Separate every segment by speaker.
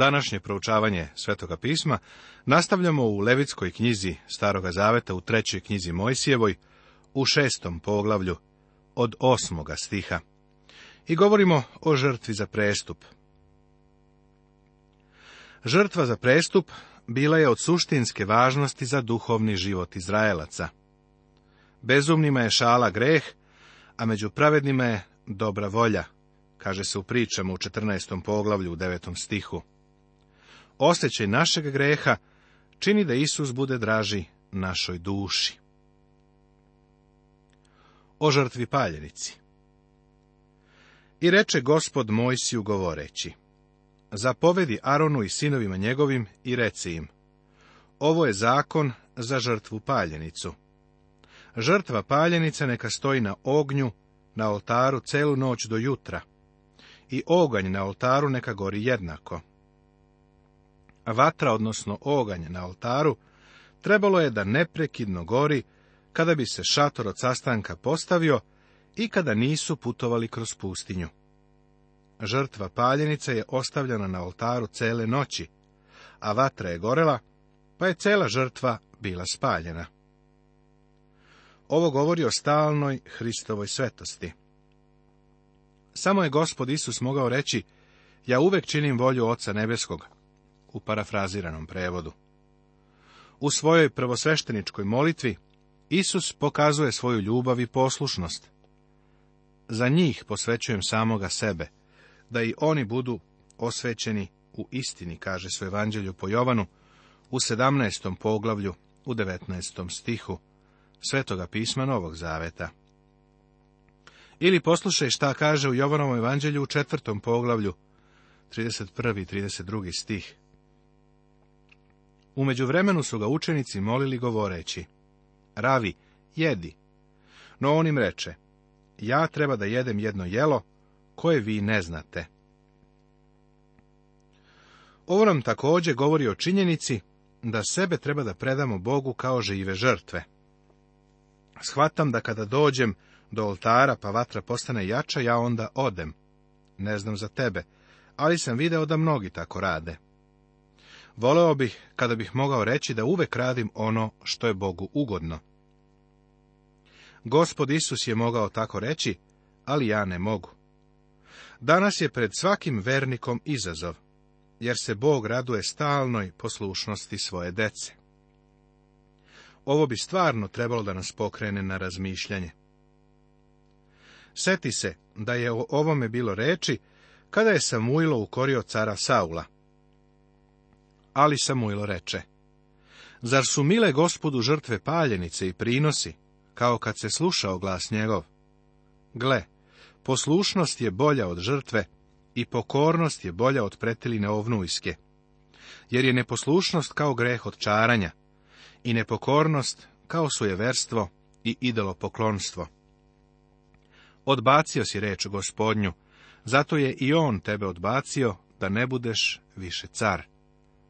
Speaker 1: Današnje proučavanje Svetoga pisma nastavljamo u Levitskoj knjizi Staroga zaveta u trećoj knjizi Mojsijevoj u šestom poglavlju od osmoga stiha. I govorimo o žrtvi za prestup. Žrtva za prestup bila je od suštinske važnosti za duhovni život Izraelaca. Bezumnima je šala greh, a među pravednima je dobra volja, kaže se u pričama u 14. poglavlju u 9. stihu osjećaj našeg greha čini da Isus bude draži našoj duši. O žrtvi paljenici I reče gospod Mojsiju govoreći, Zapovedi Aronu i sinovima njegovim i reci im, Ovo je zakon za žrtvu paljenicu. Žrtva paljenica neka stoji na ognju, na oltaru celu noć do jutra, i oganj na oltaru neka gori jednako vatra, odnosno oganje na oltaru, trebalo je da neprekidno gori kada bi se šator od sastanka postavio i kada nisu putovali kroz pustinju. Žrtva paljenica je ostavljena na oltaru cele noći, a vatra je gorela, pa je cela žrtva bila spaljena. Ovo govori o stalnoj Hristovoj svetosti. Samo je gospod Isus mogao reći, ja uvek činim volju Oca Nebeskog, u parafraziranom prevodu. U svojoj prvosvešteničkoj molitvi Isus pokazuje svoju ljubav i poslušnost. Za njih posvećujem samoga sebe, da i oni budu osvećeni u istini, kaže svoj evanđelju po Jovanu u 17. poglavlju u 19. stihu Svetoga pisma Novog Zaveta. Ili poslušaj šta kaže u Jovanovom evanđelju u četvrtom poglavlju, 31. i 32. stih. U međuvremenu su ga učenici molili govoreći, Ravi, jedi. No on im reče, ja treba da jedem jedno jelo koje vi ne znate. Ovo nam također govori o činjenici da sebe treba da predamo Bogu kao žive žrtve. Shvatam da kada dođem do oltara pa vatra postane jača, ja onda odem. Ne znam za tebe, ali sam video da mnogi tako rade. Voleo bih kada bih mogao reći da uvek radim ono što je Bogu ugodno. Gospod Isus je mogao tako reći, ali ja ne mogu. Danas je pred svakim vernikom izazov, jer se Bog raduje stalnoj poslušnosti svoje dece. Ovo bi stvarno trebalo da nas pokrene na razmišljanje. Seti se da je o ovome bilo reči kada je Samuilo ukorio cara Saula – ali Samuel reče, Zar su mile gospodu žrtve paljenice i prinosi, kao kad se slušao glas njegov? Gle, poslušnost je bolja od žrtve i pokornost je bolja od pretiline ovnujske. Jer je neposlušnost kao greh od čaranja i nepokornost kao sujeverstvo i poklonstvo. Odbacio si reč gospodnju, zato je i on tebe odbacio da ne budeš više car.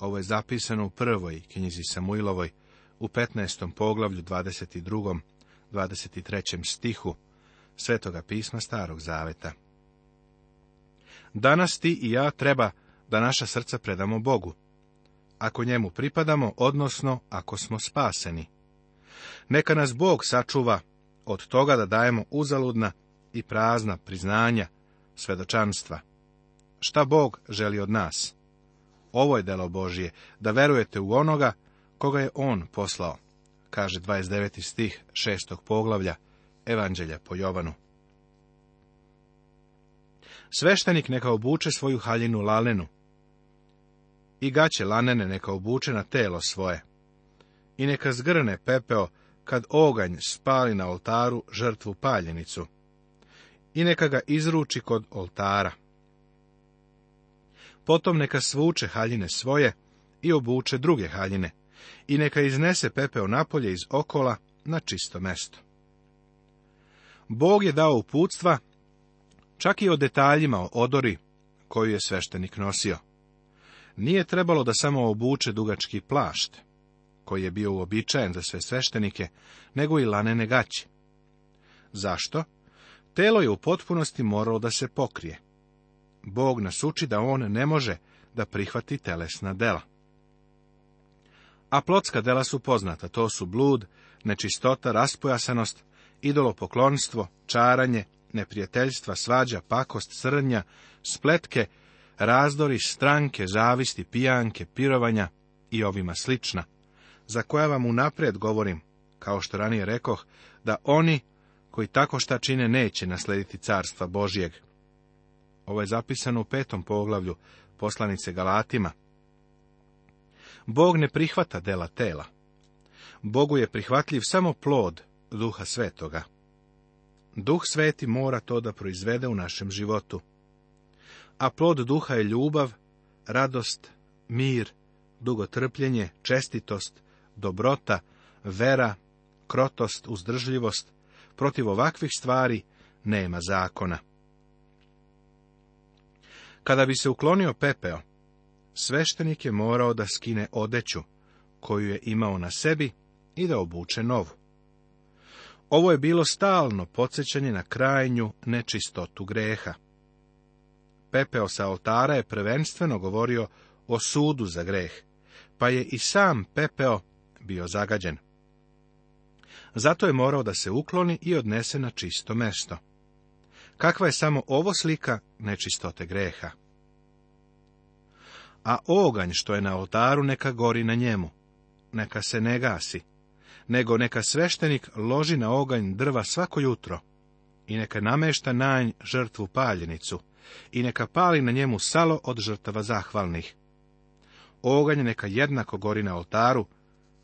Speaker 1: Ovo je zapisano u prvoj knjizi Samuilovoj, u 15. poglavlju 22. 23. stihu Svetoga pisma Starog Zaveta. Danas ti i ja treba da naša srca predamo Bogu, ako njemu pripadamo, odnosno ako smo spaseni. Neka nas Bog sačuva od toga da dajemo uzaludna i prazna priznanja, svedočanstva. Šta Bog želi od nas? Ovo je delo Božije, da verujete u onoga koga je On poslao, kaže 29. stih 6. poglavlja Evanđelja po Jovanu. Sveštenik neka obuče svoju haljinu lalenu i gaće lanene neka obuče na telo svoje i neka zgrne pepeo kad oganj spali na oltaru žrtvu paljenicu i neka ga izruči kod oltara Potom neka svuče haljine svoje i obuče druge haljine i neka iznese pepeo napolje iz okola na čisto mesto. Bog je dao uputstva, čak i o detaljima o odori koju je sveštenik nosio. Nije trebalo da samo obuče dugački plašt, koji je bio uobičajen za sve sveštenike, nego i lanene gaće. Zašto? Telo je u potpunosti moralo da se pokrije. Bog nas uči da on ne može da prihvati telesna dela. A plotska dela su poznata, to su blud, nečistota, raspojasanost, idolopoklonstvo, čaranje, neprijateljstva, svađa, pakost, srnja, spletke, razdori, stranke, zavisti, pijanke, pirovanja i ovima slična, za koja vam unaprijed govorim, kao što ranije rekoh, da oni koji tako šta čine neće naslediti carstva Božijeg. Ovo je zapisano u petom poglavlju poslanice Galatima. Bog ne prihvata dela tela. Bogu je prihvatljiv samo plod duha svetoga. Duh sveti mora to da proizvede u našem životu. A plod duha je ljubav, radost, mir, dugotrpljenje, čestitost, dobrota, vera, krotost, uzdržljivost. Protiv ovakvih stvari nema zakona. Kada bi se uklonio pepeo, sveštenik je morao da skine odeću koju je imao na sebi i da obuče novu. Ovo je bilo stalno podsjećanje na krajnju nečistotu greha. Pepeo sa oltara je prvenstveno govorio o sudu za greh, pa je i sam pepeo bio zagađen. Zato je morao da se ukloni i odnese na čisto mesto. Kakva je samo ovo slika nečistote greha. A oganj što je na oltaru neka gori na njemu, neka se ne gasi, nego neka sveštenik loži na oganj drva svako jutro i neka namešta na žrtvu paljenicu i neka pali na njemu salo od žrtava zahvalnih. Oganj neka jednako gori na oltaru,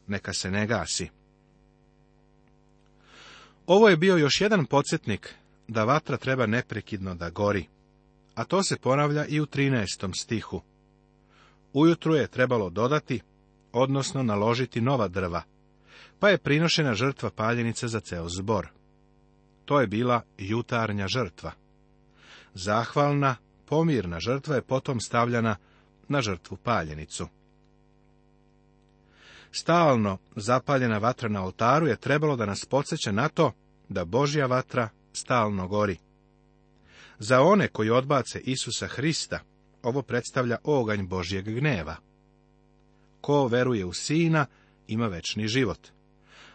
Speaker 1: neka se ne gasi. Ovo je bio još jedan podsjetnik da vatra treba neprekidno da gori a to se ponavlja i u 13. stihu. Ujutru je trebalo dodati, odnosno naložiti nova drva, pa je prinošena žrtva paljenice za ceo zbor. To je bila jutarnja žrtva. Zahvalna, pomirna žrtva je potom stavljana na žrtvu paljenicu. Stalno zapaljena vatra na oltaru je trebalo da nas podsjeća na to da Božja vatra stalno gori. Za one koji odbace Isusa Hrista, ovo predstavlja oganj Božjeg gneva. Ko veruje u Sina, ima večni život.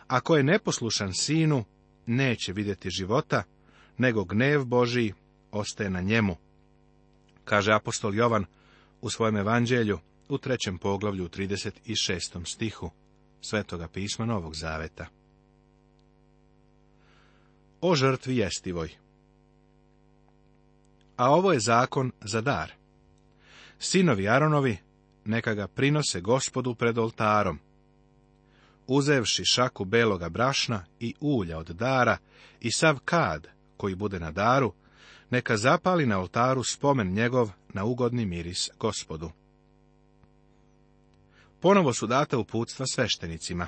Speaker 1: A ko je neposlušan Sinu, neće vidjeti života, nego gnev Božji ostaje na njemu. Kaže apostol Jovan u svojem evanđelju u trećem poglavlju u 36. stihu Svetoga pisma Novog Zaveta. O žrtvi jestivoj a ovo je zakon za dar. Sinovi Aronovi neka ga prinose gospodu pred oltarom. Uzevši šaku beloga brašna i ulja od dara i sav kad koji bude na daru, neka zapali na oltaru spomen njegov na ugodni miris gospodu. Ponovo su data uputstva sveštenicima.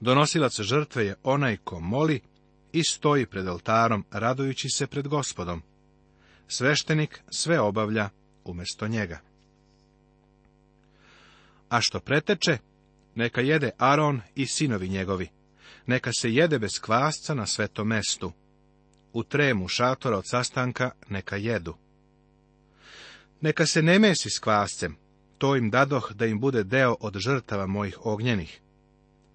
Speaker 1: Donosilac žrtve je onaj ko moli i stoji pred oltarom, radujući se pred gospodom. Sveštenik sve obavlja umjesto njega. A što preteče, neka jede Aron i sinovi njegovi. Neka se jede bez kvasca na svetom mestu. U tremu šatora od sastanka neka jedu. Neka se ne mesi s kvascem, to im dadoh da im bude deo od žrtava mojih ognjenih.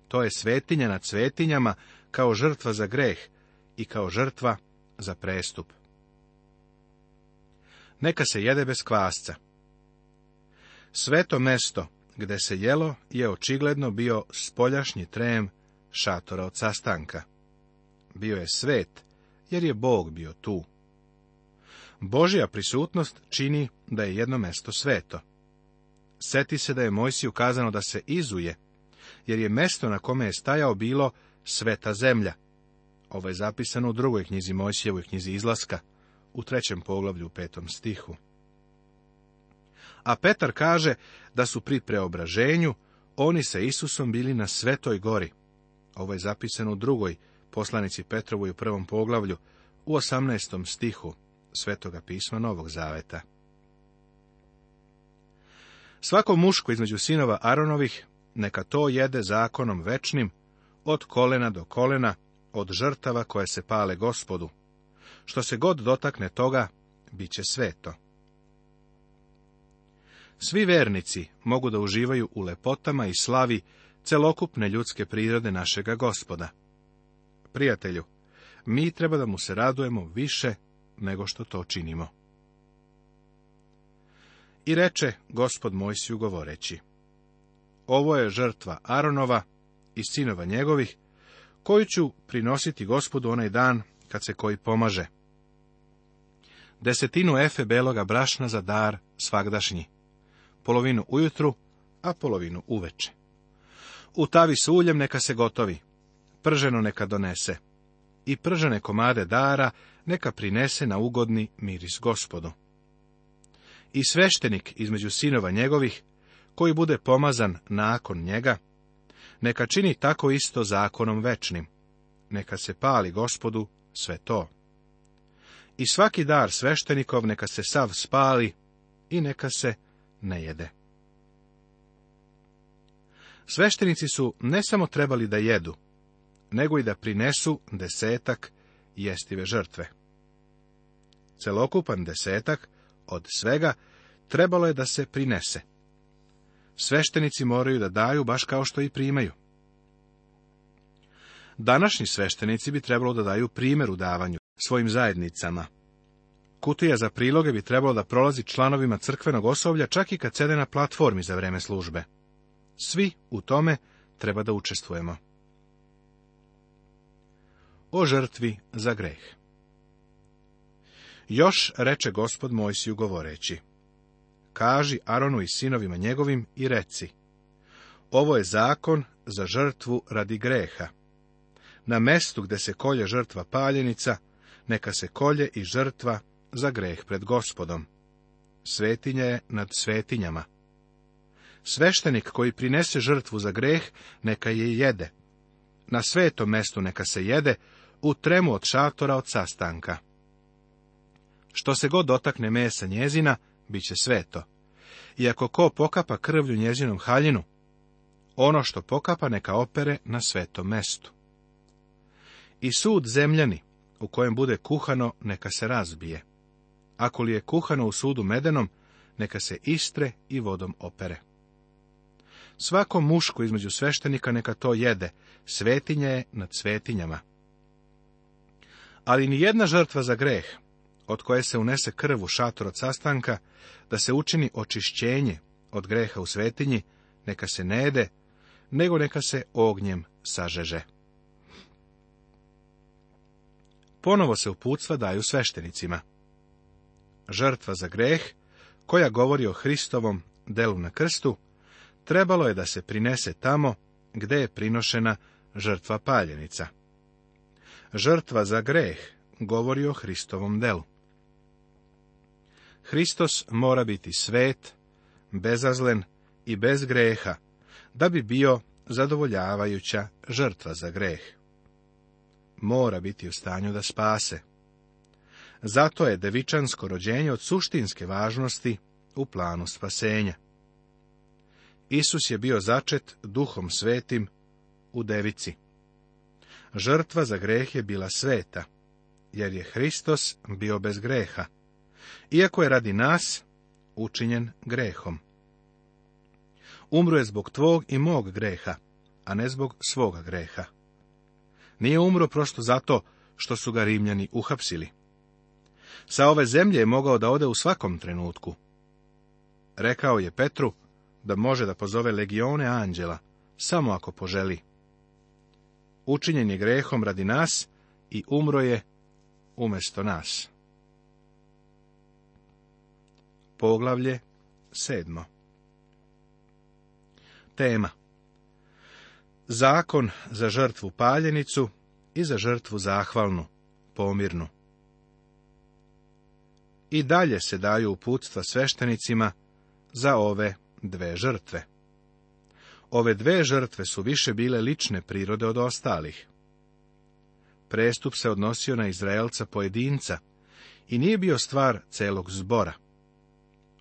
Speaker 1: To je svetinja nad svetinjama kao žrtva za greh i kao žrtva za prestup neka se jede bez kvasca. Sveto mesto gde se jelo je očigledno bio spoljašnji trem šatora od sastanka. Bio je svet, jer je Bog bio tu. Božja prisutnost čini da je jedno mesto sveto. Seti se da je Mojsiju kazano da se izuje, jer je mesto na kome je stajao bilo sveta zemlja. Ovo je zapisano u drugoj knjizi Mojsijevoj knjizi izlaska, u trećem poglavlju u petom stihu. A Petar kaže da su pri preobraženju oni sa Isusom bili na svetoj gori. Ovo je zapisano u drugoj poslanici Petrovoj u prvom poglavlju, u osamnaestom stihu Svetoga pisma Novog Zaveta. Svako muško između sinova Aronovih neka to jede zakonom večnim, od kolena do kolena, od žrtava koje se pale gospodu, što se god dotakne toga, bit će sveto. Svi vernici mogu da uživaju u lepotama i slavi celokupne ljudske prirode našega gospoda. Prijatelju, mi treba da mu se radujemo više nego što to činimo. I reče gospod Mojsiju govoreći, ovo je žrtva Aronova i sinova njegovih, koju ću prinositi gospodu onaj dan kad se koji pomaže desetinu efe beloga brašna za dar svakdašnji, polovinu ujutru, a polovinu uveče. U tavi s uljem neka se gotovi, prženo neka donese, i pržene komade dara neka prinese na ugodni miris gospodu. I sveštenik između sinova njegovih, koji bude pomazan nakon njega, neka čini tako isto zakonom večnim. Neka se pali gospodu sve to i svaki dar sveštenikov neka se sav spali i neka se ne jede. Sveštenici su ne samo trebali da jedu, nego i da prinesu desetak jestive žrtve. Celokupan desetak od svega trebalo je da se prinese. Sveštenici moraju da daju baš kao što i primaju. Današnji sveštenici bi trebalo da daju primjer u davanju, svojim zajednicama. Kutija za priloge bi trebalo da prolazi članovima crkvenog osoblja čak i kad sede na platformi za vreme službe. Svi u tome treba da učestvujemo. O žrtvi za greh Još reče gospod Mojsiju govoreći, kaži Aronu i sinovima njegovim i reci, ovo je zakon za žrtvu radi greha. Na mestu gde se kolje žrtva paljenica, neka se kolje i žrtva za greh pred gospodom. Svetinja je nad svetinjama. Sveštenik koji prinese žrtvu za greh, neka je jede. Na svetom mestu neka se jede, u tremu od šatora od sastanka. Što se god dotakne mesa njezina, bit će sveto. I ako ko pokapa krvlju njezinom haljinu, ono što pokapa neka opere na svetom mestu. I sud zemljani, u kojem bude kuhano, neka se razbije. Ako li je kuhano u sudu medenom, neka se istre i vodom opere. Svako muško između sveštenika neka to jede, svetinja je nad svetinjama. Ali ni jedna žrtva za greh, od koje se unese krv u šator od sastanka, da se učini očišćenje od greha u svetinji, neka se ne jede, nego neka se ognjem sažeže. ponovo se uputstva daju sveštenicima. Žrtva za greh, koja govori o Hristovom delu na krstu, trebalo je da se prinese tamo gde je prinošena žrtva paljenica. Žrtva za greh govori o Hristovom delu. Hristos mora biti svet, bezazlen i bez greha, da bi bio zadovoljavajuća žrtva za greh mora biti u stanju da spase. Zato je devičansko rođenje od suštinske važnosti u planu spasenja. Isus je bio začet duhom svetim u devici. Žrtva za greh je bila sveta, jer je Hristos bio bez greha, iako je radi nas učinjen grehom. Umru je zbog tvog i mog greha, a ne zbog svoga greha. Nije umro prosto zato što su ga Rimljani uhapsili. Sa ove zemlje je mogao da ode u svakom trenutku. Rekao je Petru da može da pozove legione anđela, samo ako poželi. Učinjen je grehom radi nas i umro je umjesto nas. Poglavlje sedmo Tema zakon za žrtvu paljenicu i za žrtvu zahvalnu, pomirnu. I dalje se daju uputstva sveštenicima za ove dve žrtve. Ove dve žrtve su više bile lične prirode od ostalih. Prestup se odnosio na Izraelca pojedinca i nije bio stvar celog zbora.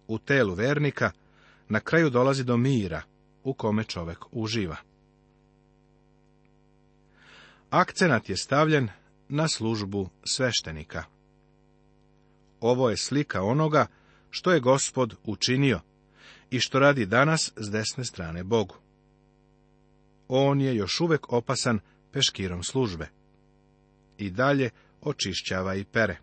Speaker 1: U telu vernika na kraju dolazi do mira u kome čovek uživa. Akcenat je stavljen na službu sveštenika. Ovo je slika onoga što je gospod učinio i što radi danas s desne strane Bogu. On je još uvek opasan peškirom službe. I dalje očišćava i pere.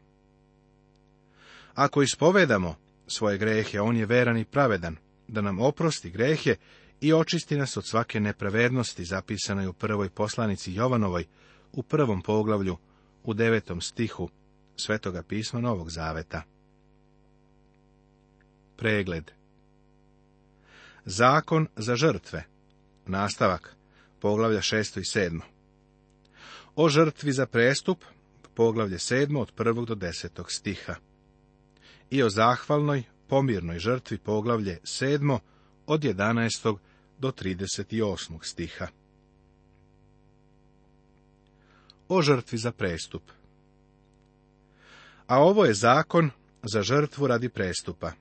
Speaker 1: Ako ispovedamo svoje grehe, on je veran i pravedan, da nam oprosti grehe i očisti nas od svake nepravednosti zapisanoj u prvoj poslanici Jovanovoj u prvom poglavlju u devetom stihu Svetoga pisma Novog Zaveta. Pregled Zakon za žrtve Nastavak Poglavlja 6. i 7. O žrtvi za prestup Poglavlje sedmo od 1. do 10. stiha I o zahvalnoj, pomirnoj žrtvi Poglavlje sedmo od 11 do 38. stiha. O žrtvi za prestup A ovo je zakon za žrtvu radi prestupa.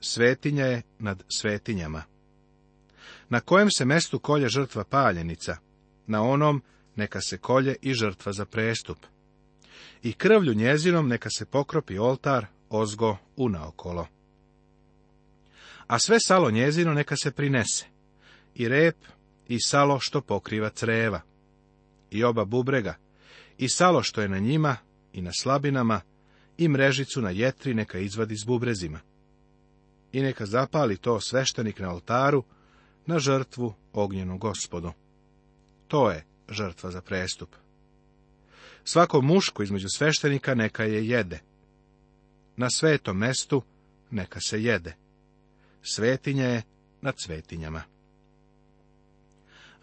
Speaker 1: Svetinja je nad svetinjama. Na kojem se mestu kolje žrtva paljenica? Na onom neka se kolje i žrtva za prestup. I krvlju njezinom neka se pokropi oltar ozgo unaokolo. A sve salo njezino neka se prinese i rep i salo što pokriva creva, i oba bubrega, i salo što je na njima i na slabinama, i mrežicu na jetri neka izvadi s bubrezima. I neka zapali to sveštenik na oltaru, na žrtvu ognjenu gospodu. To je žrtva za prestup. Svako muško između sveštenika neka je jede. Na svetom mestu neka se jede. Svetinja je nad svetinjama.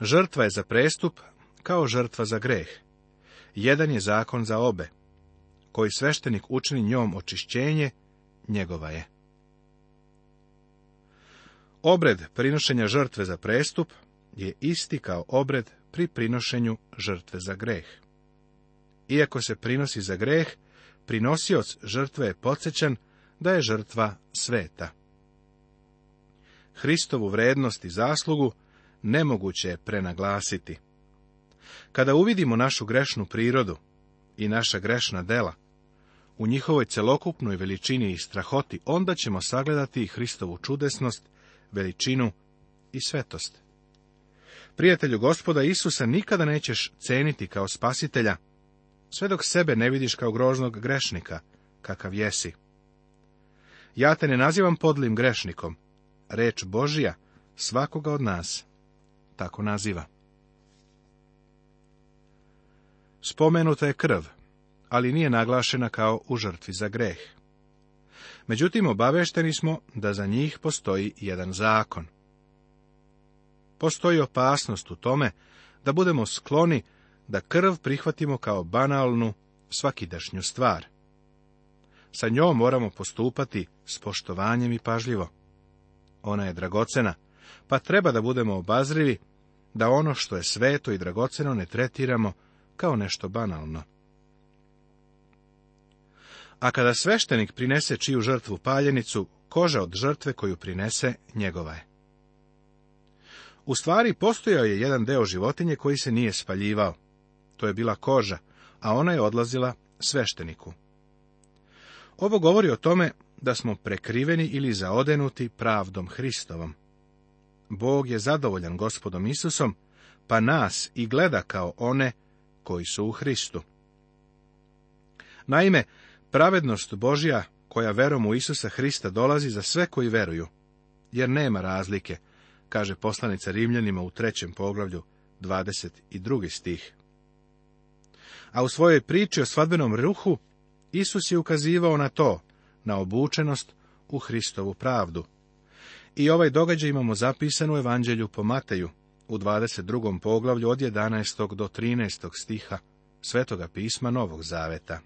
Speaker 1: Žrtva je za prestup kao žrtva za greh. Jedan je zakon za obe. Koji sveštenik učini njom očišćenje, njegova je. Obred prinošenja žrtve za prestup je isti kao obred pri prinošenju žrtve za greh. Iako se prinosi za greh, prinosioc žrtve je podsjećan da je žrtva sveta. Hristovu vrednost i zaslugu nemoguće je prenaglasiti. Kada uvidimo našu grešnu prirodu i naša grešna dela, u njihovoj celokupnoj veličini i strahoti, onda ćemo sagledati i Hristovu čudesnost, veličinu i svetost. Prijatelju gospoda Isusa nikada nećeš ceniti kao spasitelja, sve dok sebe ne vidiš kao groznog grešnika, kakav jesi. Ja te ne nazivam podlim grešnikom, reč Božija svakoga od nas tako naziva. Spomenuta je krv, ali nije naglašena kao u žrtvi za greh. Međutim, obavešteni smo da za njih postoji jedan zakon. Postoji opasnost u tome da budemo skloni da krv prihvatimo kao banalnu, svakidašnju stvar. Sa njom moramo postupati s poštovanjem i pažljivo. Ona je dragocena, pa treba da budemo obazrivi da ono što je sveto i dragoceno ne tretiramo kao nešto banalno. A kada sveštenik prinese čiju žrtvu paljenicu, koža od žrtve koju prinese njegova je. U stvari postojao je jedan deo životinje koji se nije spaljivao. To je bila koža, a ona je odlazila svešteniku. Ovo govori o tome da smo prekriveni ili zaodenuti pravdom Hristovom. Bog je zadovoljan gospodom Isusom, pa nas i gleda kao one koji su u Hristu. Naime, pravednost Božja koja verom u Isusa Hrista dolazi za sve koji veruju, jer nema razlike, kaže poslanica Rimljanima u trećem poglavlju 22. stih. A u svojoj priči o svadbenom ruhu Isus je ukazivao na to, na obučenost u Hristovu pravdu. I ovaj događaj imamo zapisan u Evanđelju po Mateju, u 22. poglavlju od 11. do 13. stiha Svetoga pisma Novog Zaveta.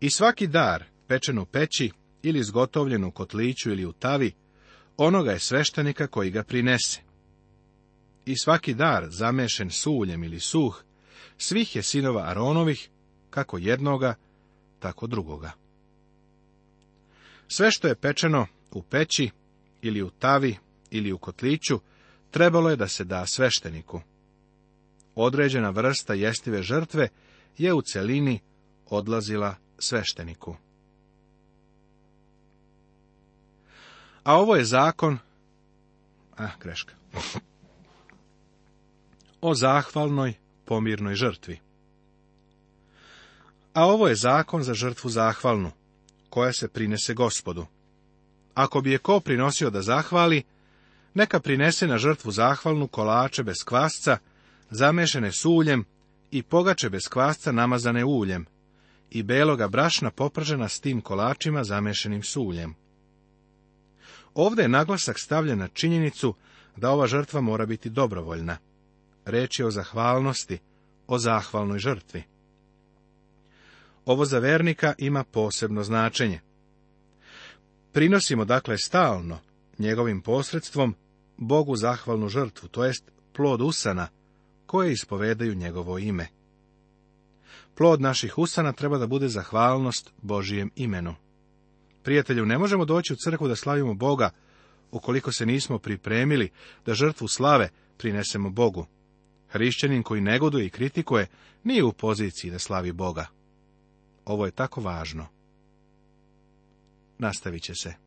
Speaker 1: I svaki dar, pečen u peći ili zgotovljen u kotliću ili u tavi, onoga je sveštenika koji ga prinese. I svaki dar, zamešen suljem ili suh, svih je sinova Aronovih, kako jednoga, tako drugoga. Sve što je pečeno u peći ili u tavi ili u kotliću, trebalo je da se da svešteniku. Određena vrsta jestive žrtve je u celini odlazila svešteniku. A ovo je zakon... Ah, greška. O zahvalnoj, pomirnoj žrtvi. A ovo je zakon za žrtvu zahvalnu, koja se prinese gospodu. Ako bi je ko prinosio da zahvali, neka prinese na žrtvu zahvalnu kolače bez kvasca, zamešene s uljem i pogače bez kvasca namazane uljem i beloga brašna popržena s tim kolačima zamešenim s uljem. Ovdje je naglasak stavljen na činjenicu da ova žrtva mora biti dobrovoljna. Reč je o zahvalnosti, o zahvalnoj žrtvi ovo za vernika ima posebno značenje. Prinosimo dakle stalno njegovim posredstvom Bogu zahvalnu žrtvu, to jest plod usana, koje ispovedaju njegovo ime. Plod naših usana treba da bude zahvalnost Božijem imenu. Prijatelju, ne možemo doći u crkvu da slavimo Boga, ukoliko se nismo pripremili da žrtvu slave prinesemo Bogu. Hrišćanin koji negoduje i kritikuje nije u poziciji da slavi Boga. Ovo je tako važno. Nastavit će se.